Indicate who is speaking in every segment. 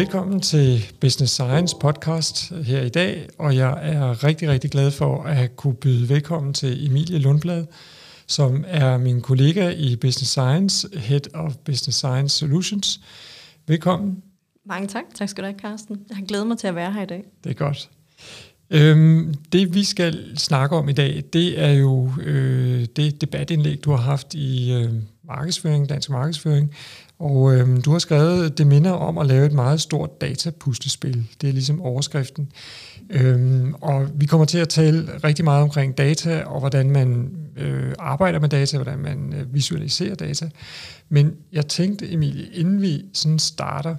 Speaker 1: Velkommen til Business Science podcast her i dag, og jeg er rigtig, rigtig glad for at kunne byde velkommen til Emilie Lundblad, som er min kollega i Business Science, Head of Business Science Solutions. Velkommen.
Speaker 2: Mange tak. Tak skal du have, Carsten. Jeg har glædet mig til at være her i dag.
Speaker 1: Det er godt. Øhm, det vi skal snakke om i dag, det er jo øh, det debatindlæg, du har haft i øh, markedsføring, dansk markedsføring, og øhm, du har skrevet, det minder om at lave et meget stort datapuslespil. Det er ligesom overskriften. Øhm, og vi kommer til at tale rigtig meget omkring data, og hvordan man øh, arbejder med data, hvordan man øh, visualiserer data. Men jeg tænkte, Emilie, inden vi sådan starter,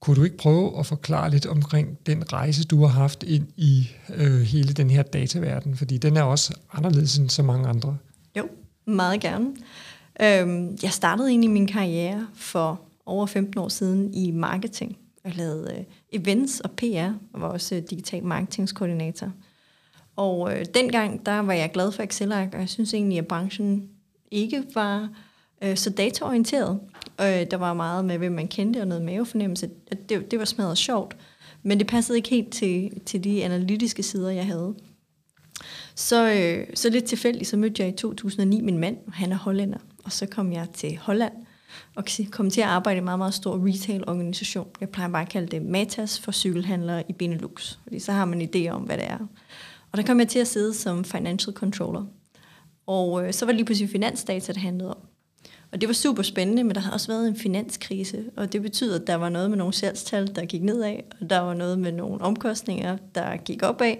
Speaker 1: kunne du ikke prøve at forklare lidt omkring den rejse, du har haft ind i øh, hele den her dataverden? Fordi den er også anderledes end så mange andre.
Speaker 2: Jo, meget gerne. Øhm, jeg startede egentlig min karriere for over 15 år siden i marketing. Jeg lavede øh, events og PR, og var også øh, digital marketingskoordinator. Og øh, dengang, der var jeg glad for excel og jeg synes egentlig, at branchen ikke var øh, så dataorienteret. Øh, der var meget med, hvem man kendte, og noget mavefornemmelse. Det, det var smadret sjovt, men det passede ikke helt til, til de analytiske sider, jeg havde. Så, øh, så lidt tilfældigt, så mødte jeg i 2009 min mand, og han er hollænder. Og så kom jeg til Holland, og kom til at arbejde i en meget, meget stor retail-organisation. Jeg plejer bare at kalde det Matas for cykelhandlere i Benelux, fordi så har man en idé om, hvad det er. Og der kom jeg til at sidde som financial controller. Og øh, så var det lige pludselig finansdata, det handlede om. Og det var super spændende, men der har også været en finanskrise, og det betyder, at der var noget med nogle salgstal, der gik nedad, og der var noget med nogle omkostninger, der gik opad.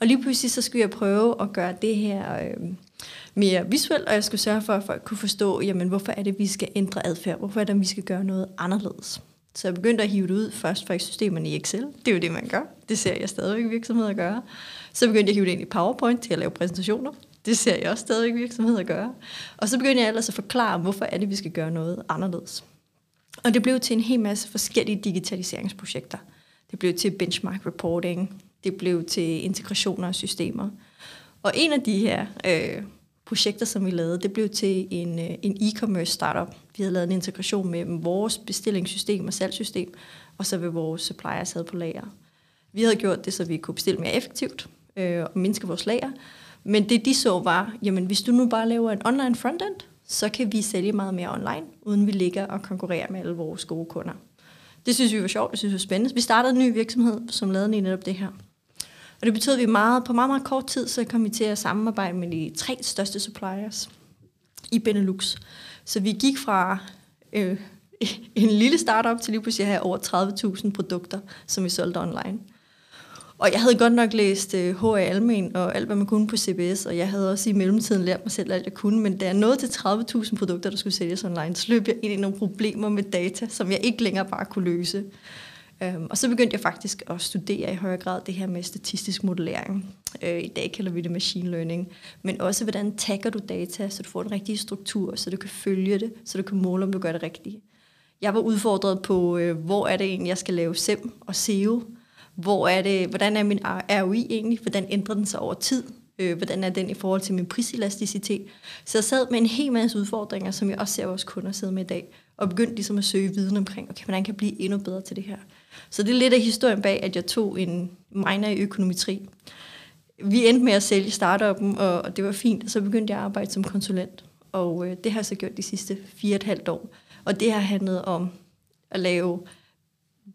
Speaker 2: Og lige pludselig så skulle jeg prøve at gøre det her øh, mere visuelt, og jeg skulle sørge for, at folk kunne forstå, jamen hvorfor er det, vi skal ændre adfærd? Hvorfor er det, vi skal gøre noget anderledes? Så jeg begyndte at hive det ud først fra systemerne i Excel. Det er jo det, man gør. Det ser jeg stadigvæk virksomheder gøre. Så begyndte jeg at hive det ind i PowerPoint til at lave præsentationer. Det ser jeg også stadig virksomheder gøre. Og så begyndte jeg ellers at forklare, hvorfor er det, vi skal gøre noget anderledes. Og det blev til en hel masse forskellige digitaliseringsprojekter. Det blev til benchmark reporting. Det blev til integrationer af systemer. Og en af de her øh, projekter, som vi lavede, det blev til en, øh, en e-commerce startup. Vi havde lavet en integration med vores bestillingssystem og salgssystem, og så vil vores suppliers havde på lager. Vi havde gjort det, så vi kunne bestille mere effektivt øh, og mindske vores lager. Men det de så var, jamen hvis du nu bare laver en online frontend, så kan vi sælge meget mere online, uden vi ligger og konkurrerer med alle vores gode kunder. Det synes vi var sjovt, det synes vi var spændende. Vi startede en ny virksomhed, som lavede netop det her. Og det betød, at vi meget, på meget, meget kort tid, så kom vi til at samarbejde med de tre største suppliers i Benelux. Så vi gik fra øh, en lille startup til lige pludselig at have over 30.000 produkter, som vi solgte online. Og jeg havde godt nok læst uh, øh, H.A. Almen og alt, hvad man kunne på CBS, og jeg havde også i mellemtiden lært mig selv alt, jeg kunne, men da jeg nåede til 30.000 produkter, der skulle sælges online, så løb jeg ind i nogle problemer med data, som jeg ikke længere bare kunne løse. Øhm, og så begyndte jeg faktisk at studere i højere grad det her med statistisk modellering. Øh, I dag kalder vi det machine learning. Men også, hvordan tagger du data, så du får den rigtige struktur, så du kan følge det, så du kan måle, om du gør det rigtige. Jeg var udfordret på, øh, hvor er det egentlig, jeg skal lave SEM og SEO, hvor er det, hvordan er min ROI egentlig? Hvordan ændrer den sig over tid? Øh, hvordan er den i forhold til min priselasticitet? Så jeg sad med en hel masse udfordringer, som jeg også ser vores kunder sidde med i dag, og begyndte ligesom at søge viden omkring, okay, hvordan kan jeg blive endnu bedre til det her? Så det er lidt af historien bag, at jeg tog en minor i økonometri. Vi endte med at sælge startupen, og det var fint, og så begyndte jeg at arbejde som konsulent. Og øh, det har jeg så gjort de sidste fire og et halvt år. Og det har handlet om at lave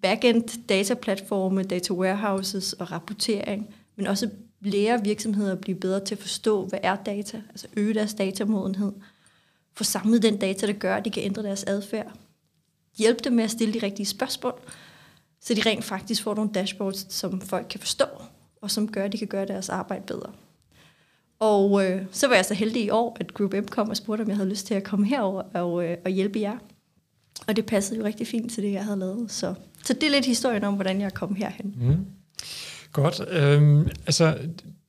Speaker 2: backend dataplatforme, data warehouses og rapportering, men også lære virksomheder at blive bedre til at forstå, hvad er data, altså øge deres datamodenhed, få samlet den data, der gør, at de kan ændre deres adfærd, hjælpe dem med at stille de rigtige spørgsmål, så de rent faktisk får nogle dashboards, som folk kan forstå, og som gør, at de kan gøre deres arbejde bedre. Og øh, så var jeg så heldig i år, at Group M kom og spurgte, om jeg havde lyst til at komme herover og, øh, og hjælpe jer. Og det passede jo rigtig fint til det, jeg havde lavet. Så, så det er lidt historien om, hvordan jeg kom herhen. Mm.
Speaker 1: Godt. Øhm, altså,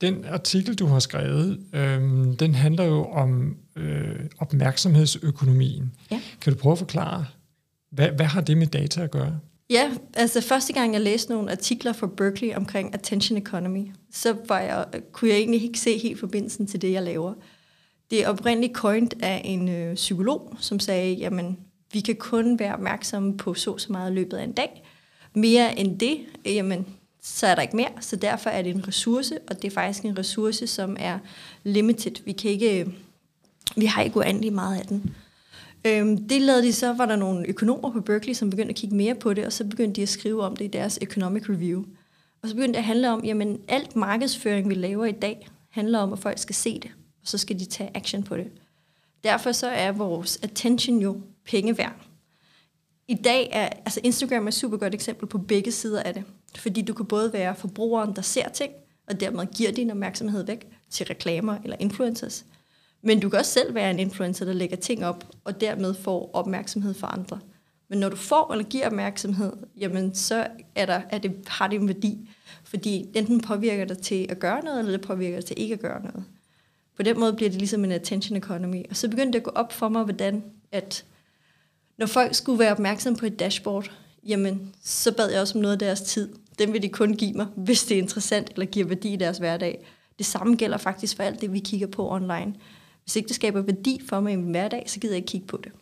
Speaker 1: den artikel, du har skrevet, øhm, den handler jo om øh, opmærksomhedsøkonomien. Ja. Kan du prøve at forklare, hvad, hvad har det med data at gøre?
Speaker 2: Ja, altså første gang jeg læste nogle artikler fra Berkeley omkring attention economy, så var jeg, kunne jeg egentlig ikke se helt forbindelsen til det, jeg laver. Det er oprindeligt coined af en øh, psykolog, som sagde, jamen vi kan kun være opmærksomme på så så meget i løbet af en dag, mere end det, jamen, så er der ikke mere, så derfor er det en ressource, og det er faktisk en ressource, som er limited. Vi kan ikke, øh, vi har ikke uendelig meget af den. Øhm, det lavede de så, var der nogle økonomer på Berkeley, som begyndte at kigge mere på det, og så begyndte de at skrive om det i deres Economic Review. Og så begyndte det at handle om, jamen alt markedsføring, vi laver i dag, handler om, at folk skal se det, og så skal de tage action på det. Derfor så er vores attention jo penge værd. I dag er, altså Instagram er et super godt eksempel på begge sider af det. Fordi du kan både være forbrugeren, der ser ting, og dermed giver din opmærksomhed væk til reklamer eller influencers. Men du kan også selv være en influencer, der lægger ting op, og dermed får opmærksomhed fra andre. Men når du får eller giver opmærksomhed, jamen så er der, er det, har det en værdi. Fordi enten påvirker det til at gøre noget, eller det påvirker det til ikke at gøre noget. På den måde bliver det ligesom en attention economy. Og så begyndte det at gå op for mig, hvordan at når folk skulle være opmærksom på et dashboard, jamen så bad jeg også om noget af deres tid. Den vil de kun give mig, hvis det er interessant eller giver værdi i deres hverdag. Det samme gælder faktisk for alt det, vi kigger på online. Hvis ikke det skaber værdi for mig i min hverdag, så gider jeg ikke kigge på det.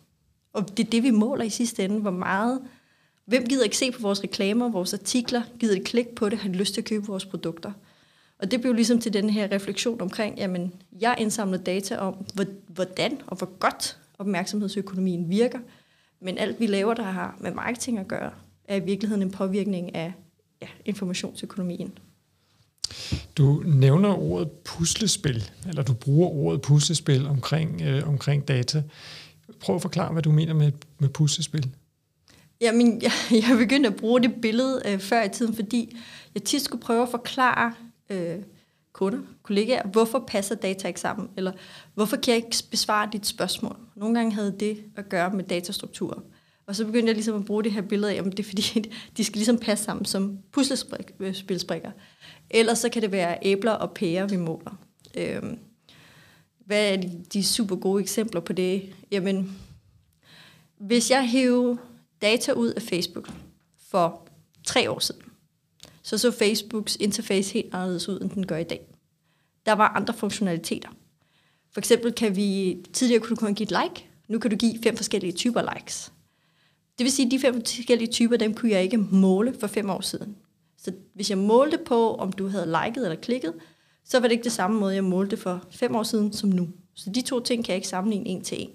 Speaker 2: Og det er det, vi måler i sidste ende. Hvor meget... Hvem gider ikke se på vores reklamer, vores artikler? Gider ikke klikke på det? Har lyst til at købe vores produkter? Og det blev ligesom til den her refleksion omkring, jamen, jeg indsamler data om, hvordan og hvor godt opmærksomhedsøkonomien virker. Men alt vi laver, der har med marketing at gøre, er i virkeligheden en påvirkning af ja, informationsøkonomien.
Speaker 1: Du nævner ordet puslespil, eller du bruger ordet puslespil omkring, øh, omkring data. Prøv at forklare, hvad du mener med, med puslespil.
Speaker 2: Jamen, jeg, jeg begyndte at bruge det billede øh, før i tiden, fordi jeg tit skulle prøve at forklare øh, kunder, kollegaer, hvorfor passer data ikke sammen, eller hvorfor kan jeg ikke besvare dit spørgsmål. Nogle gange havde det at gøre med datastrukturer. Og så begyndte jeg ligesom at bruge det her billede af, om det er fordi, de skal ligesom passe sammen som puslespilsbrikker. Øh, Ellers så kan det være æbler og pærer, vi måler. Øhm, hvad er de, de super gode eksempler på det? Jamen, hvis jeg hæver data ud af Facebook for tre år siden, så så Facebooks interface helt anderledes ud, end den gør i dag. Der var andre funktionaliteter. For eksempel kan vi, tidligere kunne du kun give et like, nu kan du give fem forskellige typer likes. Det vil sige, at de fem forskellige typer, dem kunne jeg ikke måle for fem år siden. Så hvis jeg målte på, om du havde liket eller klikket, så var det ikke det samme måde, jeg målte for fem år siden som nu. Så de to ting kan jeg ikke sammenligne en til en.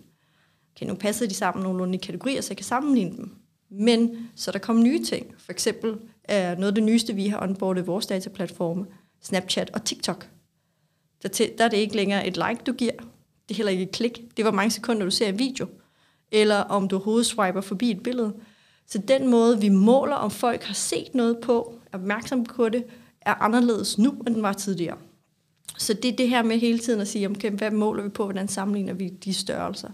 Speaker 2: Okay, nu passer de sammen nogenlunde i kategorier, så jeg kan sammenligne dem. Men så der kom nye ting. For eksempel er noget af det nyeste, vi har onboardet vores dataplatforme, Snapchat og TikTok. Der, til, der er det ikke længere et like, du giver. Det er heller ikke et klik. Det var mange sekunder, du ser en video. Eller om du overhovedet swiper forbi et billede. Så den måde, vi måler, om folk har set noget på, er opmærksom på det, er anderledes nu, end den var tidligere. Så det er det her med hele tiden at sige, okay, hvad måler vi på, hvordan sammenligner vi de størrelser.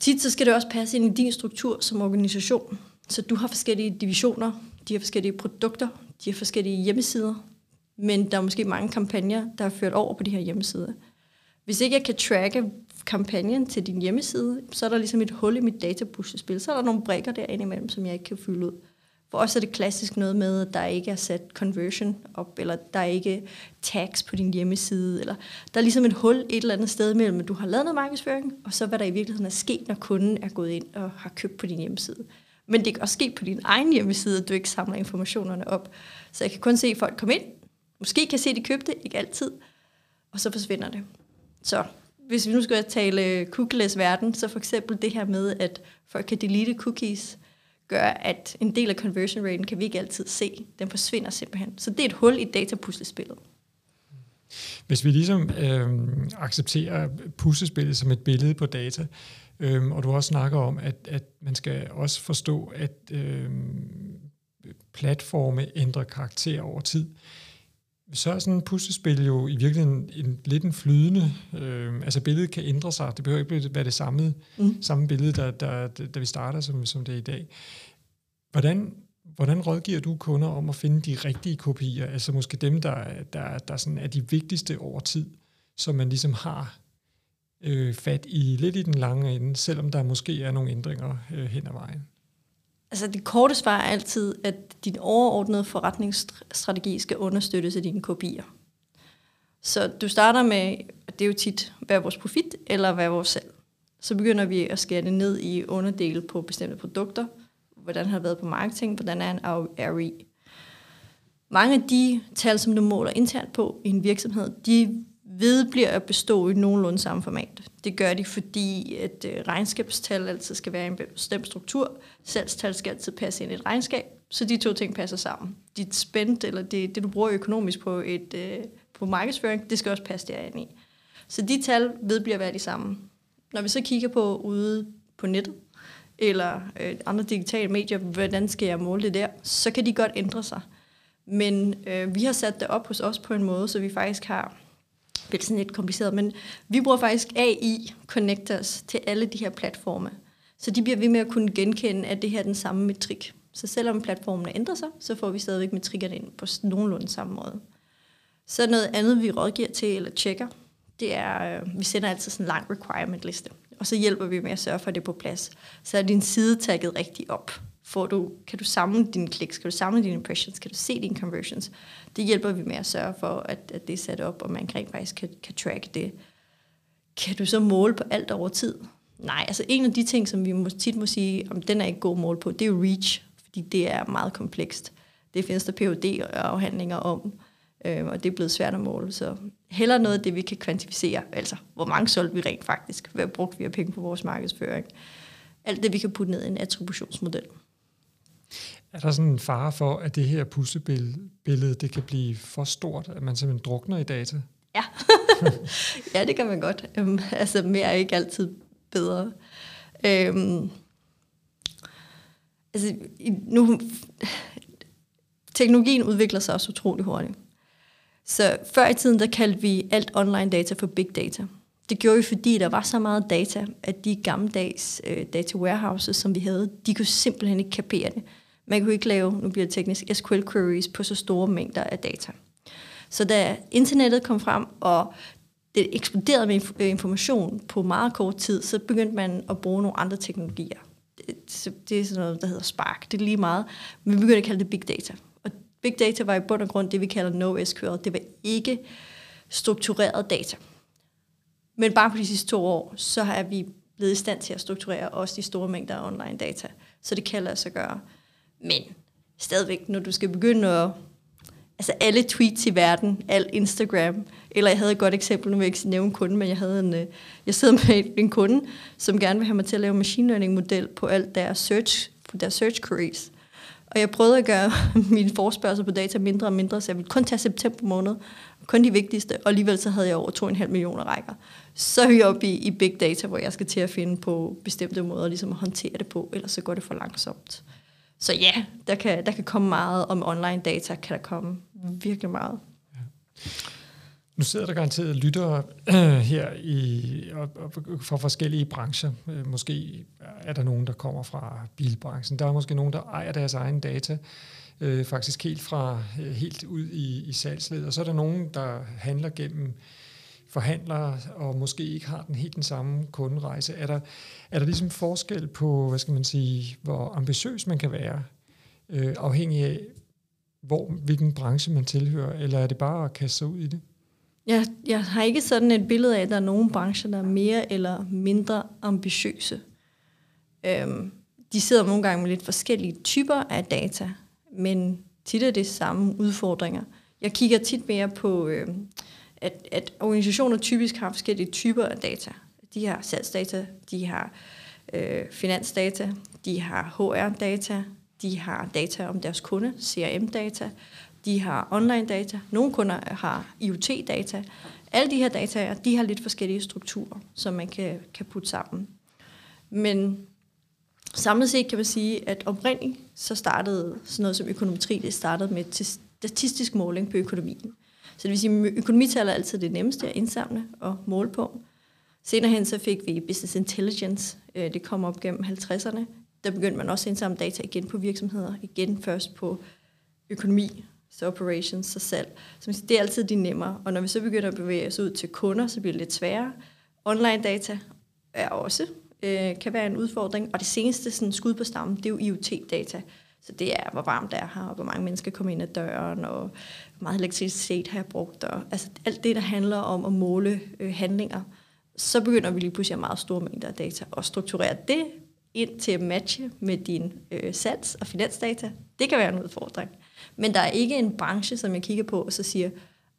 Speaker 2: Tit så skal det også passe ind i din struktur som organisation. Så du har forskellige divisioner, de har forskellige produkter, de har forskellige hjemmesider, men der er måske mange kampagner, der er ført over på de her hjemmesider. Hvis ikke jeg kan tracke kampagnen til din hjemmeside, så er der ligesom et hul i mit datapuslespil. Så er der nogle brækker derinde imellem, som jeg ikke kan fylde ud. For os er det klassisk noget med, at der ikke er sat conversion op, eller der er ikke tags på din hjemmeside, eller der er ligesom et hul et eller andet sted mellem, at du har lavet noget markedsføring, og så hvad der i virkeligheden er sket, når kunden er gået ind og har købt på din hjemmeside. Men det kan også ske på din egen hjemmeside, at du ikke samler informationerne op. Så jeg kan kun se, at folk komme ind. Måske kan se, at de købte, ikke altid. Og så forsvinder det. Så hvis vi nu skal tale øh, cookieless verden, så for eksempel det her med, at folk kan delete cookies, gør, at en del af conversion raten kan vi ikke altid se. Den forsvinder simpelthen. Så det er et hul i datapuslespillet.
Speaker 1: Hvis vi ligesom øh, accepterer puslespillet som et billede på data, øh, og du også snakker om, at, at man skal også forstå, at øh, platforme ændrer karakter over tid, så er sådan en puslespil jo i virkeligheden en, lidt en flydende, øh, altså billedet kan ændre sig, det behøver ikke være det samme, mm. samme billede, der, der, der vi starter, som, som det er i dag. Hvordan, hvordan rådgiver du kunder om at finde de rigtige kopier, altså måske dem, der, der, der sådan er de vigtigste over tid, som man ligesom har øh, fat i lidt i den lange ende, selvom der måske er nogle ændringer øh, hen ad vejen?
Speaker 2: Altså det korte svar er altid, at din overordnede forretningsstrategi skal understøttes af dine kopier. Så du starter med, det er jo tit, hvad er vores profit, eller hvad er vores salg. Så begynder vi at skære det ned i underdele på bestemte produkter. hvordan har det været på marketing, hvordan er en ROI. Mange af de tal, som du måler internt på i en virksomhed, de vedbliver at bestå i nogenlunde samme format. Det gør de, fordi at øh, regnskabstal altid skal være i en bestemt struktur, salgstal skal altid passe ind i et regnskab, så de to ting passer sammen. Dit spændt, eller det, det du bruger økonomisk på, et, øh, på markedsføring, det skal også passe derind i. Så de tal vedbliver at være de samme. Når vi så kigger på ude på nettet, eller øh, andre digitale medier, hvordan skal jeg måle det der, så kan de godt ændre sig. Men øh, vi har sat det op hos os på en måde, så vi faktisk har det er sådan lidt kompliceret, men vi bruger faktisk AI connectors til alle de her platforme. Så de bliver ved med at kunne genkende, at det her er den samme metrik. Så selvom platformene ændrer sig, så får vi stadigvæk metrikkerne ind på nogenlunde samme måde. Så noget andet, vi rådgiver til eller tjekker, det er, øh, vi sender altid sådan en lang requirement liste. Og så hjælper vi med at sørge for, at det er på plads. Så er din side tagget rigtigt op får du, kan du samle dine kliks, kan du samle dine impressions, kan du se dine conversions. Det hjælper vi med at sørge for, at, at det er sat op, og man rent faktisk kan, kan track det. Kan du så måle på alt over tid? Nej, altså en af de ting, som vi må, tit må sige, om den er ikke god mål på, det er jo reach, fordi det er meget komplekst. Det findes der phd afhandlinger om, øh, og det er blevet svært at måle. Så heller noget af det, vi kan kvantificere, altså hvor mange solgte vi rent faktisk, hvad brugte vi af penge på vores markedsføring. Alt det, vi kan putte ned i en attributionsmodel.
Speaker 1: Er der sådan en fare for, at det her puslebillede det kan blive for stort, at man simpelthen drukner i data?
Speaker 2: Ja, ja det kan man godt. Øhm, altså mere er ikke altid bedre. Øhm, altså, nu, teknologien udvikler sig også utrolig hurtigt. Så før i tiden, der kaldte vi alt online data for big data. Det gjorde vi, fordi der var så meget data, at de gammeldags øh, data warehouses, som vi havde, de kunne simpelthen ikke kapere det. Man kunne ikke lave, nu bliver det teknisk, SQL queries på så store mængder af data. Så da internettet kom frem, og det eksploderede med øh, information på meget kort tid, så begyndte man at bruge nogle andre teknologier. Det, det er sådan noget, der hedder Spark. Det er lige meget. Men vi begyndte at kalde det Big Data. Og Big Data var i bund og grund det, vi kalder NoSQL. Det var ikke struktureret data. Men bare på de sidste to år, så er vi blevet i stand til at strukturere også de store mængder af online data. Så det kan lade sig gøre. Men stadigvæk, når du skal begynde at... Altså alle tweets i verden, al Instagram, eller jeg havde et godt eksempel, nu vil jeg ikke nævne kunden, men jeg havde en, øh, jeg sidder med en kunde, som gerne vil have mig til at lave machine learning model på alt deres search, på deres search queries. Og jeg prøvede at gøre mine forspørgsel på data mindre og mindre, så jeg ville kun tage september måned, kun de vigtigste, og alligevel så havde jeg over 2,5 millioner rækker. Så er vi oppe i, i big data, hvor jeg skal til at finde på bestemte måder ligesom at håndtere det på, ellers så går det for langsomt. Så ja, der kan, der kan komme meget om online data, kan der komme virkelig meget. Ja.
Speaker 1: Nu sidder der garanteret lyttere her i, og, fra forskellige brancher. Øh, måske er der nogen, der kommer fra bilbranchen. Der er måske nogen, der ejer deres egen data, øh, faktisk helt fra øh, helt ud i, i salgsledet. Og så er der nogen, der handler gennem forhandlere og måske ikke har den helt den samme kunderejse. Er der, er der ligesom forskel på, hvad skal man sige, hvor ambitiøs man kan være, øh, afhængig af, hvor, hvilken branche man tilhører, eller er det bare at kaste sig ud i det?
Speaker 2: Jeg, jeg har ikke sådan et billede af, at der er nogle brancher, der er mere eller mindre ambitiøse. Øhm, de sidder nogle gange med lidt forskellige typer af data, men tit er det samme udfordringer. Jeg kigger tit mere på, øh, at, at organisationer typisk har forskellige typer af data. De har salgsdata, de har øh, finansdata, de har HR-data, de har data om deres kunde, CRM-data, de har online-data, nogle kunder har IoT-data. Alle de her data, de har lidt forskellige strukturer, som man kan, kan putte sammen. Men samlet set kan man sige, at oprindeligt så startede sådan noget som økonometri, det startede med statistisk måling på økonomien. Så det vil sige, at økonomital er altid det nemmeste at indsamle og måle på. Senere hen så fik vi Business Intelligence. Øh, det kom op gennem 50'erne. Der begyndte man også at indsamle data igen på virksomheder. Igen først på økonomi, så operations, så salg. Så det er altid de nemmere. Og når vi så begynder at bevæge os ud til kunder, så bliver det lidt sværere. Online data er også øh, kan være en udfordring. Og det seneste sådan, skud på stammen, det er jo IoT-data. Så det er, hvor varmt det er her, og hvor mange mennesker kommer ind ad døren, og hvor meget elektricitet har jeg brugt, og altså alt det, der handler om at måle øh, handlinger, så begynder vi lige pludselig at meget store mængder af data, og strukturere det ind til at matche med din øh, sats og finansdata, det kan være en udfordring. Men der er ikke en branche, som jeg kigger på, og så siger,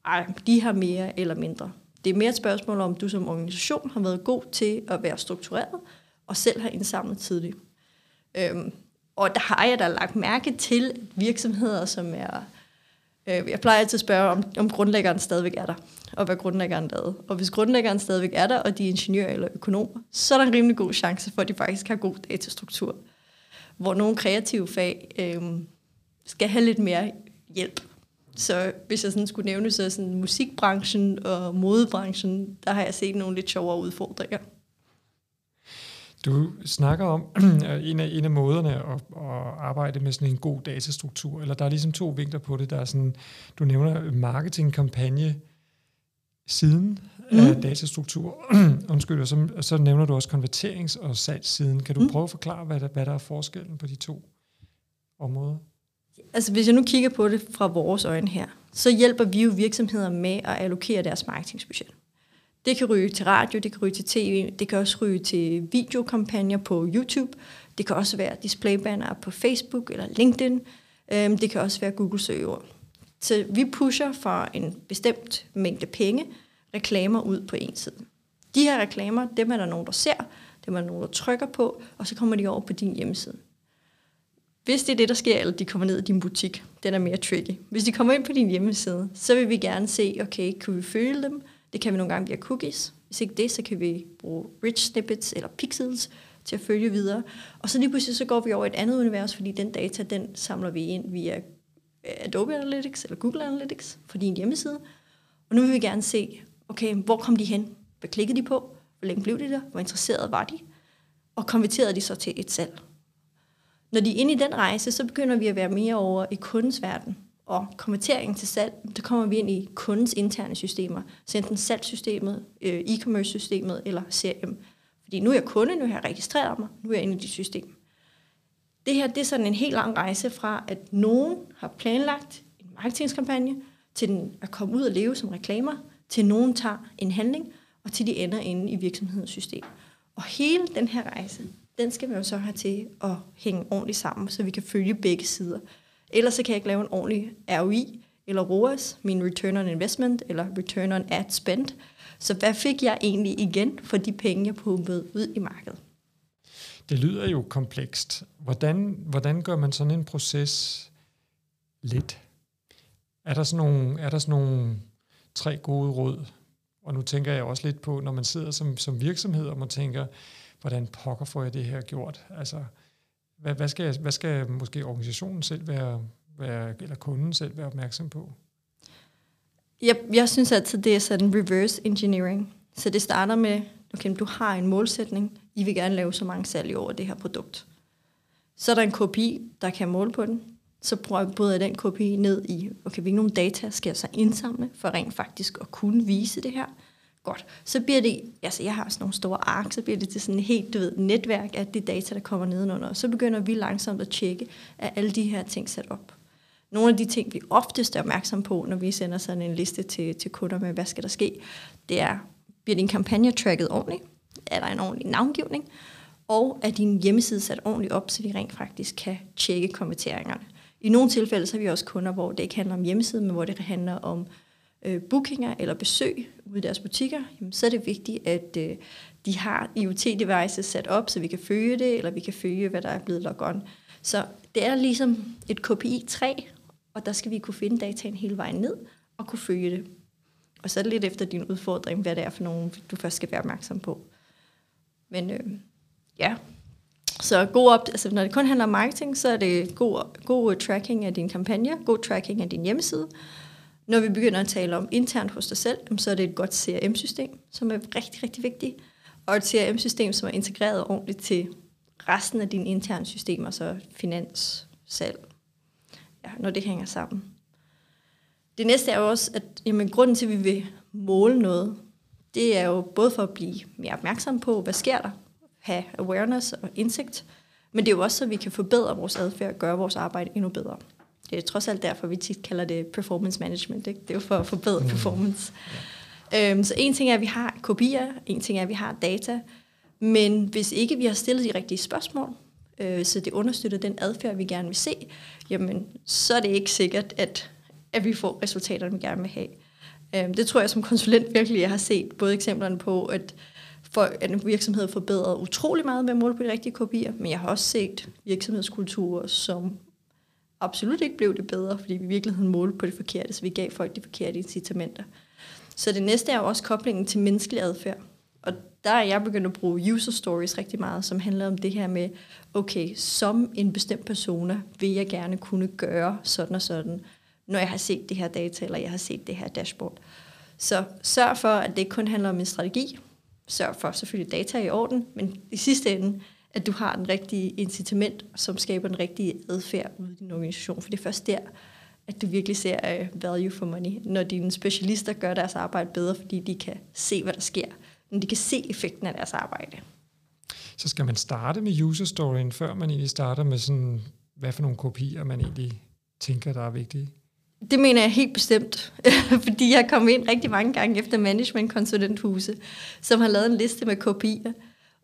Speaker 2: ej, de har mere eller mindre. Det er mere et spørgsmål om, du som organisation har været god til at være struktureret, og selv har indsamlet tidligt. Øhm, og der har jeg da lagt mærke til virksomheder, som er... Øh, jeg plejer altid at spørge, om, om grundlæggeren stadigvæk er der, og hvad grundlæggeren lavede. Og hvis grundlæggeren stadigvæk er der, og de er ingeniører eller økonomer, så er der en rimelig god chance for, at de faktisk har god datastruktur. Hvor nogle kreative fag øh, skal have lidt mere hjælp. Så hvis jeg sådan skulle nævne, så sådan musikbranchen og modebranchen, der har jeg set nogle lidt sjovere udfordringer.
Speaker 1: Du snakker om en af, en af måderne at, at arbejde med sådan en god datastruktur, eller der er ligesom to vinkler på det. Der er sådan, du nævner marketingkampagne siden mm. af datastruktur. Undskyld, og så, og så nævner du også konverterings- og salgssiden. Kan du mm. prøve at forklare, hvad der, hvad der er forskellen på de to områder?
Speaker 2: Altså hvis jeg nu kigger på det fra vores øjne her, så hjælper vi jo virksomheder med at allokere deres marketingsbudget. Det kan ryge til radio, det kan ryge til tv, det kan også ryge til videokampagner på YouTube, det kan også være displaybanner på Facebook eller LinkedIn, øhm, det kan også være Google søgeord. Så vi pusher for en bestemt mængde penge reklamer ud på en side. De her reklamer, dem er der nogen, der ser, dem er der nogen, der trykker på, og så kommer de over på din hjemmeside. Hvis det er det, der sker, eller de kommer ned i din butik, den er mere tricky. Hvis de kommer ind på din hjemmeside, så vil vi gerne se, okay, kan vi følge dem? Det kan vi nogle gange via cookies. Hvis ikke det, så kan vi bruge rich snippets eller pixels til at følge videre. Og så lige pludselig så går vi over et andet univers, fordi den data, den samler vi ind via øh, Adobe Analytics eller Google Analytics for din hjemmeside. Og nu vil vi gerne se, okay, hvor kom de hen? Hvad klikkede de på? Hvor længe blev de der? Hvor interesserede var de? Og konverterede de så til et salg? Når de er inde i den rejse, så begynder vi at være mere over i kundens verden. Og konverteringen til salg, der kommer vi ind i kundens interne systemer. Så enten salgssystemet, øh, e-commerce-systemet eller CRM. Fordi nu er jeg kunde, nu har jeg registreret mig, nu er jeg inde i dit system. Det her det er sådan en helt lang rejse fra, at nogen har planlagt en marketingskampagne, til den at komme ud og leve som reklamer, til nogen tager en handling, og til de ender inde i virksomhedens system. Og hele den her rejse, den skal vi jo så have til at hænge ordentligt sammen, så vi kan følge begge sider. Ellers så kan jeg ikke lave en ordentlig ROI, eller ROAS, min return on investment, eller return on ad spend. Så hvad fik jeg egentlig igen for de penge, jeg pumpede ud i markedet?
Speaker 1: Det lyder jo komplekst. Hvordan, hvordan gør man sådan en proces lidt? Er der sådan nogle, er der sådan nogle tre gode råd? Og nu tænker jeg også lidt på, når man sidder som, som virksomhed, og man tænker, hvordan pokker får jeg det her gjort? Altså, hvad, hvad, skal, hvad skal måske organisationen selv være, være, eller kunden selv være opmærksom på?
Speaker 2: Jeg, jeg synes altid, det er sådan reverse engineering. Så det starter med, okay, du har en målsætning, I vil gerne lave så mange salg over det her produkt. Så er der en kopi, der kan måle på den. Så bryder jeg den KPI ned i, okay, hvilke nogle data skal jeg så indsamle, for rent faktisk at kunne vise det her. Godt. Så bliver det, altså jeg har sådan nogle store ark, så bliver det til sådan et helt, du ved, netværk af de data, der kommer nedenunder. Så begynder vi langsomt at tjekke, at alle de her ting sat op. Nogle af de ting, vi oftest er opmærksom på, når vi sender sådan en liste til, til kunder med, hvad skal der ske, det er, bliver din kampagne tracket ordentligt? Er der en ordentlig navngivning? Og er din hjemmeside sat ordentligt op, så vi rent faktisk kan tjekke kommenteringerne? I nogle tilfælde så har vi også kunder, hvor det ikke handler om hjemmesiden, men hvor det handler om øh, bookinger eller besøg ude i deres butikker, jamen, så er det vigtigt, at øh, de har IoT-devices sat op, så vi kan følge det, eller vi kan følge, hvad der er blevet logget on. Så det er ligesom et KPI-træ, og der skal vi kunne finde dataen hele vejen ned og kunne følge det. Og så er det lidt efter din udfordring, hvad det er for nogen, du først skal være opmærksom på. Men øh, ja, så god op, altså når det kun handler om marketing, så er det god, god tracking af din kampagne, god tracking af din hjemmeside, når vi begynder at tale om internt hos dig selv, så er det et godt CRM-system, som er rigtig, rigtig vigtigt. Og et CRM-system, som er integreret ordentligt til resten af dine interne systemer, så finans, salg, ja, når det hænger sammen. Det næste er jo også, at jamen, grunden til, at vi vil måle noget, det er jo både for at blive mere opmærksom på, hvad sker der, have awareness og indsigt, men det er jo også, så vi kan forbedre vores adfærd og gøre vores arbejde endnu bedre. Det er trods alt derfor, vi tit kalder det performance management. Ikke? Det er jo for at forbedre mm. performance. Ja. Øhm, så en ting er, at vi har kopier, en ting er, at vi har data, Men hvis ikke vi har stillet de rigtige spørgsmål, øh, så det understøtter den adfærd, vi gerne vil se, jamen, så er det ikke sikkert, at, at vi får resultaterne, vi gerne vil have. Øh, det tror jeg som konsulent virkelig, jeg har set både eksemplerne på, at, for, at en virksomhed forbedret utrolig meget med at måle på de rigtige kopier, men jeg har også set virksomhedskulturer, som absolut ikke blev det bedre, fordi vi i virkeligheden målte på det forkerte, så vi gav folk de forkerte incitamenter. Så det næste er jo også koblingen til menneskelig adfærd. Og der er jeg begyndt at bruge user stories rigtig meget, som handler om det her med, okay, som en bestemt persona vil jeg gerne kunne gøre sådan og sådan, når jeg har set det her data, eller jeg har set det her dashboard. Så sørg for, at det ikke kun handler om en strategi. Sørg for selvfølgelig data i orden, men i sidste ende, at du har den rigtige incitament, som skaber den rigtige adfærd ude i din organisation. For det er først der, at du virkelig ser uh, value for money, når dine specialister gør deres arbejde bedre, fordi de kan se, hvad der sker, når de kan se effekten af deres arbejde.
Speaker 1: Så skal man starte med user storyen, før man egentlig starter med sådan, hvad for nogle kopier man egentlig tænker, der er vigtige?
Speaker 2: Det mener jeg helt bestemt, fordi jeg kom ind rigtig mange gange efter management-konsulenthuse, som har lavet en liste med kopier.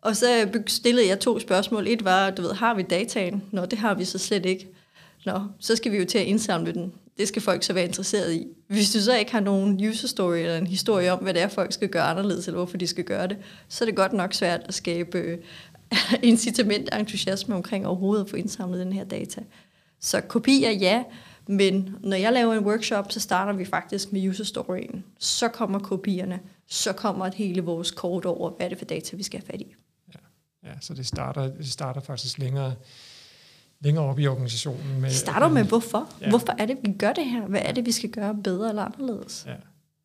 Speaker 2: Og så stillede jeg to spørgsmål. Et var, du ved, har vi dataen? Nå, det har vi så slet ikke. Nå, så skal vi jo til at indsamle den. Det skal folk så være interesseret i. Hvis du så ikke har nogen user story eller en historie om, hvad det er, folk skal gøre anderledes, eller hvorfor de skal gøre det, så er det godt nok svært at skabe øh, incitament og entusiasme omkring overhovedet at få indsamlet den her data. Så kopier, ja, men når jeg laver en workshop, så starter vi faktisk med user storyen. Så kommer kopierne, så kommer hele vores kort over, hvad er det for data, vi skal have fat i.
Speaker 1: Ja, så det starter, det starter faktisk længere, længere op i organisationen.
Speaker 2: Med, starter med hvorfor. Ja. Hvorfor er det, vi gør det her? Hvad er det, vi skal gøre bedre eller anderledes?
Speaker 1: Ja,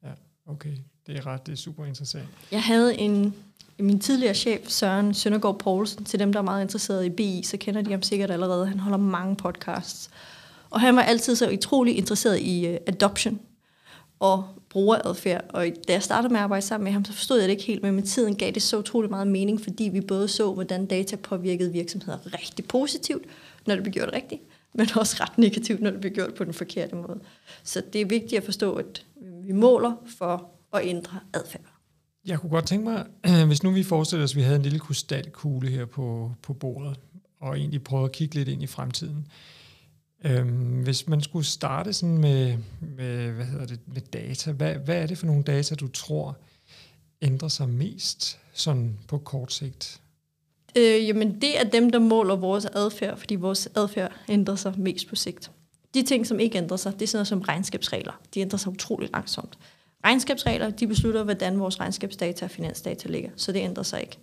Speaker 1: ja okay. Det er ret, det er super interessant.
Speaker 2: Jeg havde en, min tidligere chef, Søren Søndergaard Poulsen, til dem, der er meget interesserede i BI, så kender de ham sikkert allerede. Han holder mange podcasts. Og han var altid så utrolig interesseret i uh, adoption og brugeradfærd. Og da jeg startede med at arbejde sammen med ham, så forstod jeg det ikke helt, men med tiden gav det så utrolig meget mening, fordi vi både så, hvordan data påvirkede virksomheder rigtig positivt, når det blev gjort rigtigt, men også ret negativt, når det blev gjort på den forkerte måde. Så det er vigtigt at forstå, at vi måler for at ændre adfærd.
Speaker 1: Jeg kunne godt tænke mig, hvis nu vi forestiller os, at vi havde en lille krystalkugle her på, på bordet, og egentlig prøvede at kigge lidt ind i fremtiden. Øhm, hvis man skulle starte sådan med, med, hvad hedder det, med data, hvad, hvad er det for nogle data, du tror ændrer sig mest sådan på kort sigt?
Speaker 2: Øh, jamen det er dem, der måler vores adfærd, fordi vores adfærd ændrer sig mest på sigt. De ting, som ikke ændrer sig, det er sådan noget som regnskabsregler. De ændrer sig utroligt langsomt. Regnskabsregler, de beslutter, hvordan vores regnskabsdata og finansdata ligger, så det ændrer sig ikke.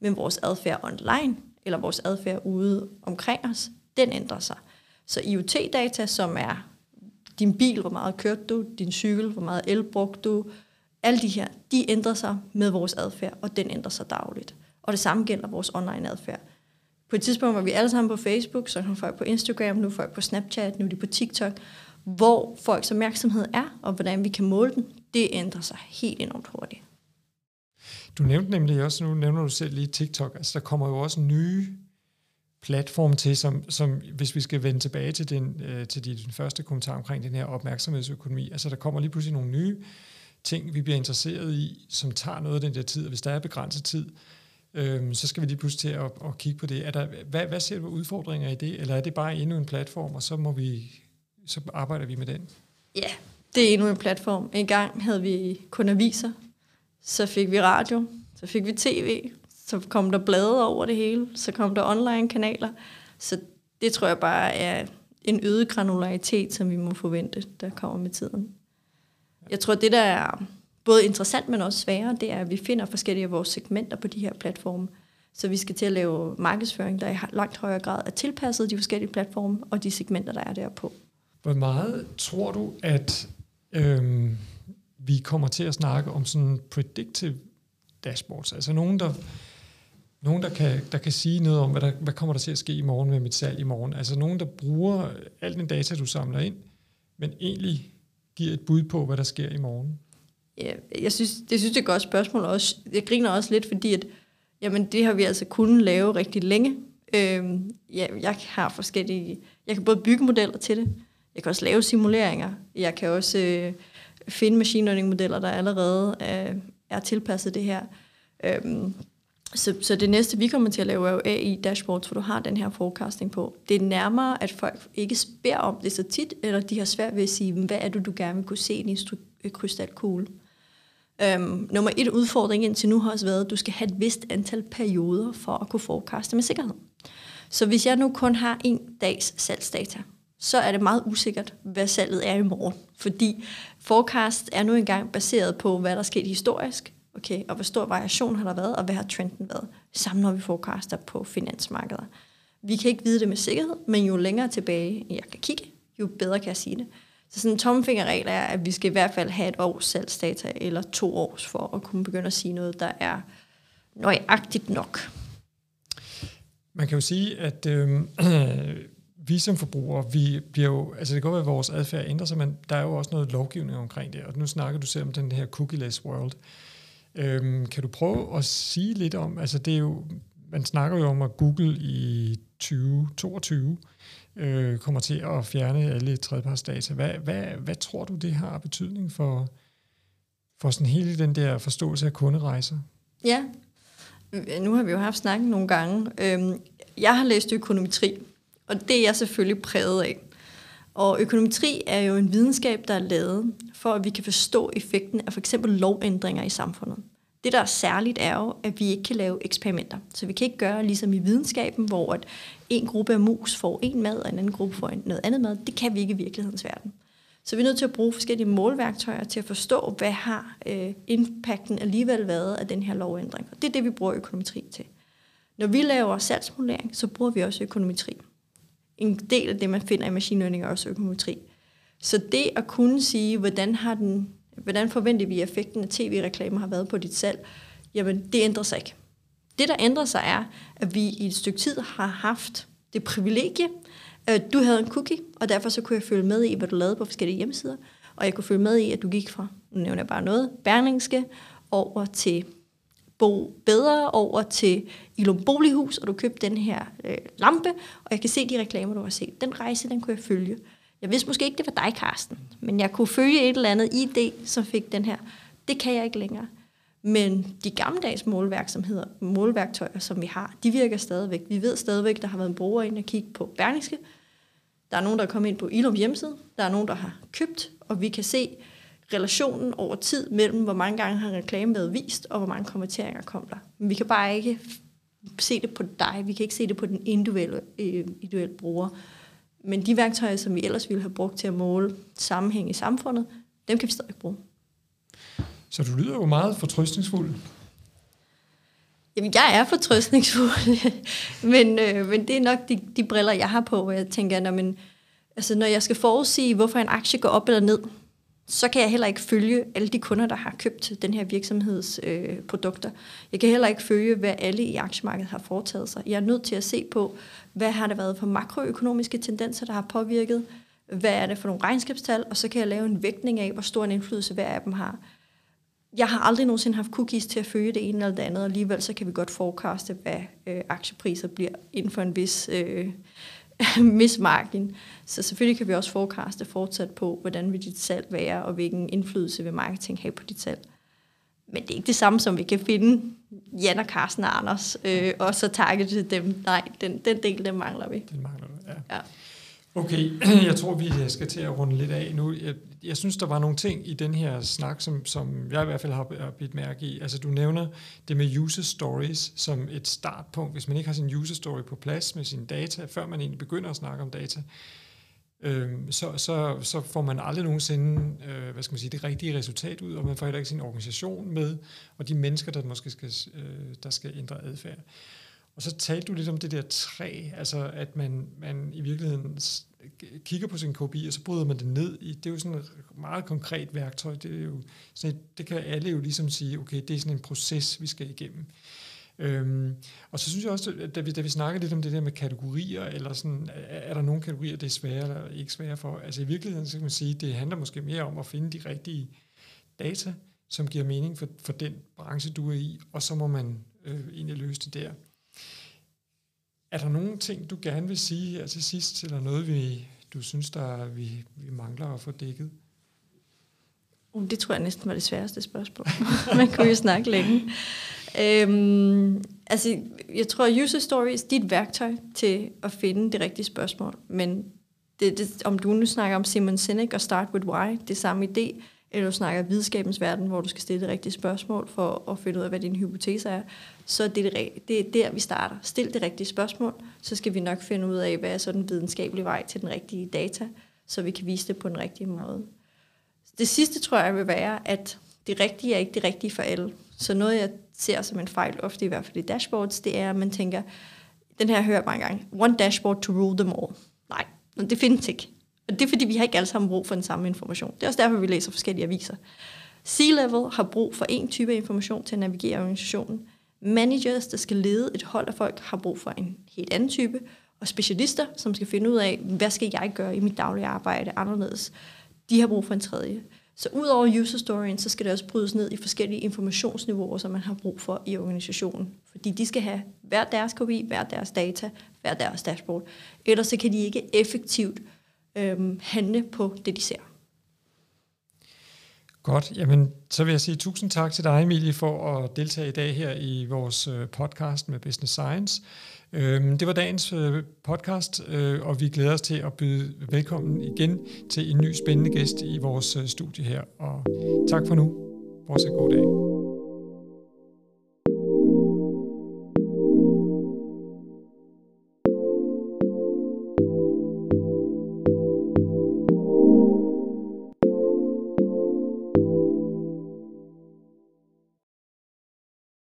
Speaker 2: Men vores adfærd online, eller vores adfærd ude omkring os, den ændrer sig. Så IoT-data, som er din bil, hvor meget kørte du, din cykel, hvor meget el brugte du, alle de her, de ændrer sig med vores adfærd, og den ændrer sig dagligt. Og det samme gælder vores online adfærd. På et tidspunkt var vi alle sammen på Facebook, så nu folk på Instagram, nu folk på Snapchat, nu er de på TikTok. Hvor folks opmærksomhed er, og hvordan vi kan måle den, det ændrer sig helt enormt hurtigt.
Speaker 1: Du nævnte nemlig også, nu nævner du selv lige TikTok, altså der kommer jo også nye platform til, som, som hvis vi skal vende tilbage til, den, øh, til din første kommentar omkring den her opmærksomhedsøkonomi, altså der kommer lige pludselig nogle nye ting, vi bliver interesseret i, som tager noget af den der tid, og hvis der er begrænset tid, øh, så skal vi lige pludselig til at, at kigge på det. Er der, hvad, hvad ser du udfordringer i det, eller er det bare endnu en platform, og så, må vi, så arbejder vi med den?
Speaker 2: Ja, det er endnu en platform. En gang havde vi kun aviser, så fik vi radio, så fik vi tv, så kom der blade over det hele, så kom der online-kanaler. Så det tror jeg bare er en øget granularitet, som vi må forvente, der kommer med tiden. Jeg tror, det der er både interessant, men også sværere, det er, at vi finder forskellige af vores segmenter på de her platforme. Så vi skal til at lave markedsføring, der i langt højere grad er tilpasset de forskellige platforme og de segmenter, der er derpå.
Speaker 1: Hvor meget tror du, at øhm, vi kommer til at snakke om sådan predictive dashboards? Altså nogen, der nogen, der kan, der kan sige noget om, hvad, der, hvad kommer der til at ske i morgen med mit salg i morgen. Altså nogen, der bruger al den data, du samler ind, men egentlig giver et bud på, hvad der sker i morgen.
Speaker 2: Ja, jeg synes, det synes jeg er et godt spørgsmål. Også. Jeg griner også lidt, fordi at, jamen, det har vi altså kunnet lave rigtig længe. Øhm, ja, jeg har forskellige... Jeg kan både bygge modeller til det. Jeg kan også lave simuleringer. Jeg kan også øh, finde machine learning modeller, der allerede øh, er tilpasset det her. Øhm, så, så det næste, vi kommer til at lave, er jo AI dashboards, hvor du har den her forecasting på. Det er nærmere, at folk ikke spørger om det så tit, eller de har svært ved at sige, hvad er det, du gerne vil kunne se i din øh, krystalkugle. Øhm, nummer et udfordring indtil nu har også været, at du skal have et vist antal perioder for at kunne forecaste med sikkerhed. Så hvis jeg nu kun har en dags salgsdata, så er det meget usikkert, hvad salget er i morgen. Fordi forecast er nu engang baseret på, hvad der er sket historisk, okay, og hvor stor variation har der været, og hvad har trenden været, sammen når vi forecaster på finansmarkeder. Vi kan ikke vide det med sikkerhed, men jo længere tilbage jeg kan kigge, jo bedre kan jeg sige det. Så sådan en tomfingerregel er, at vi skal i hvert fald have et års salgsdata, eller to års, for at kunne begynde at sige noget, der er nøjagtigt nok.
Speaker 1: Man kan jo sige, at øh, vi som forbrugere, vi bliver jo, altså det kan godt være, at vores adfærd ændrer sig, men der er jo også noget lovgivning omkring det, og nu snakker du selv om den her cookie-less world. Øhm, kan du prøve at sige lidt om, altså det er jo, man snakker jo om, at Google i 2022 øh, kommer til at fjerne alle tredjepartsdata. Hvad, hvad, hvad tror du, det har betydning for, for sådan hele den der forståelse af kunderejser?
Speaker 2: Ja, nu har vi jo haft snakket nogle gange. Øhm, jeg har læst økonometri, og det er jeg selvfølgelig præget af. Og økonometri er jo en videnskab, der er lavet for, at vi kan forstå effekten af for eksempel lovændringer i samfundet. Det, der er særligt, er jo, at vi ikke kan lave eksperimenter. Så vi kan ikke gøre ligesom i videnskaben, hvor at en gruppe af mus får en mad, og en anden gruppe får noget andet mad. Det kan vi ikke i virkelighedens verden. Så vi er nødt til at bruge forskellige målværktøjer til at forstå, hvad har øh, impacten alligevel været af den her lovændring. Og det er det, vi bruger økonometri til. Når vi laver salgsmodellering, så bruger vi også økonometri. En del af det, man finder i machine learning, er også økonometri. Så det at kunne sige, hvordan, har den, hvordan forventer vi, at effekten af tv-reklamer har været på dit salg, jamen det ændrer sig ikke. Det, der ændrer sig, er, at vi i et stykke tid har haft det privilegie, at du havde en cookie, og derfor så kunne jeg følge med i, hvad du lavede på forskellige hjemmesider, og jeg kunne følge med i, at du gik fra, nu nævner jeg bare noget, Berlingske, over til Bo Bedre, over til Ilum Bolighus, og du købte den her øh, lampe, og jeg kan se de reklamer, du har set. Den rejse, den kunne jeg følge. Jeg vidste måske ikke, det var dig, Karsten, men jeg kunne følge et eller andet ID, som fik den her. Det kan jeg ikke længere. Men de gammeldags målværksomheder, målværktøjer, som vi har, de virker stadigvæk. Vi ved stadigvæk, der har været en bruger ind og kigge på Berlingske. Der er nogen, der er kommet ind på Ilum hjemmeside. Der er nogen, der har købt, og vi kan se relationen over tid mellem, hvor mange gange har reklame været vist, og hvor mange kommenteringer kom der. Men vi kan bare ikke se det på dig. Vi kan ikke se det på den individuelle, øh, individuelle bruger. Men de værktøjer, som vi ellers ville have brugt til at måle sammenhæng i samfundet, dem kan vi stadig bruge.
Speaker 1: Så du lyder jo meget fortrøstningsfuld.
Speaker 2: Jamen, jeg er fortrøstningsfuld, men, øh, men det er nok de, de briller, jeg har på, hvor jeg tænker, når, man, altså, når jeg skal forudsige, hvorfor en aktie går op eller ned, så kan jeg heller ikke følge alle de kunder, der har købt den her virksomheds øh, produkter. Jeg kan heller ikke følge, hvad alle i aktiemarkedet har foretaget sig. Jeg er nødt til at se på, hvad har der været for makroøkonomiske tendenser, der har påvirket, hvad er det for nogle regnskabstal, og så kan jeg lave en vægtning af, hvor stor en indflydelse hver af dem har. Jeg har aldrig nogensinde haft cookies til at følge det ene eller det andet, og alligevel så kan vi godt forecaste, hvad øh, aktiepriser bliver inden for en vis øh, mismargin. Så selvfølgelig kan vi også forecaste fortsat på, hvordan vil dit salg være, og hvilken indflydelse vil marketing have på dit salg. Men det er ikke det samme, som vi kan finde Jan og Carsten og Anders, øh, og så targete dem. Nej, den, den del, den mangler vi.
Speaker 1: Den mangler du, ja. ja. Okay, jeg tror, vi øh, skal til at runde lidt af nu. Jeg, jeg synes, der var nogle ting i den her snak, som, som jeg i hvert fald har bidt mærke i. Altså, du nævner det med user stories som et startpunkt. Hvis man ikke har sin user story på plads med sine data, før man egentlig begynder at snakke om data, øh, så, så, så får man aldrig nogensinde øh, hvad skal man sige, det rigtige resultat ud, og man får heller ikke sin organisation med, og de mennesker, der måske skal, øh, der skal ændre adfærd. Og så talte du lidt om det der træ, altså at man, man i virkeligheden kigger på sin KPI, og så bryder man det ned i, det er jo sådan et meget konkret værktøj, det, er jo sådan et, det kan alle jo ligesom sige, okay, det er sådan en proces, vi skal igennem. Øhm, og så synes jeg også, da vi, da vi snakker lidt om det der med kategorier, eller sådan, er, er der nogle kategorier, det er svære eller ikke svære for? Altså i virkeligheden, så kan man sige, det handler måske mere om at finde de rigtige data, som giver mening for, for den branche, du er i, og så må man øh, egentlig løse det der. Er der nogle ting, du gerne vil sige her til sidst, eller noget, vi, du synes, der vi, vi mangler at få dækket?
Speaker 2: Uh, det tror jeg næsten var det sværeste spørgsmål. Man kunne jo snakke længe. Øhm, Altså, jeg tror, at user stories, det er et værktøj til at finde det rigtige spørgsmål, men det, det, om du nu snakker om Simon Sinek og Start With Why, det er samme idé, eller du snakker videnskabens verden, hvor du skal stille det rigtige spørgsmål for at finde ud af, hvad din hypotese er, så det er, det, det er der, vi starter. Stil det rigtige spørgsmål, så skal vi nok finde ud af, hvad er så den videnskabelige vej til den rigtige data, så vi kan vise det på den rigtige måde. Det sidste tror jeg vil være, at det rigtige er ikke det rigtige for alle. Så noget, jeg ser som en fejl, ofte i hvert fald i dashboards, det er, at man tænker, den her hører jeg mange gange, one dashboard to rule them all. Nej, det findes ikke. Og det er, fordi vi har ikke alle sammen brug for den samme information. Det er også derfor, vi læser forskellige aviser. C-level har brug for en type information til at navigere organisationen. Managers, der skal lede et hold af folk, har brug for en helt anden type. Og specialister, som skal finde ud af, hvad skal jeg gøre i mit daglige arbejde anderledes, de har brug for en tredje. Så udover user storyen, så skal det også brydes ned i forskellige informationsniveauer, som man har brug for i organisationen. Fordi de skal have hver deres KPI, hver deres data, hver deres dashboard. Ellers så kan de ikke effektivt øhm, handle på det, de ser.
Speaker 1: Godt, jamen så vil jeg sige tusind tak til dig, Emilie, for at deltage i dag her i vores øh, podcast med Business Science. Øhm, det var dagens øh, podcast, øh, og vi glæder os til at byde velkommen igen til en ny spændende gæst i vores studie her. Og tak for nu. Fortsæt god dag.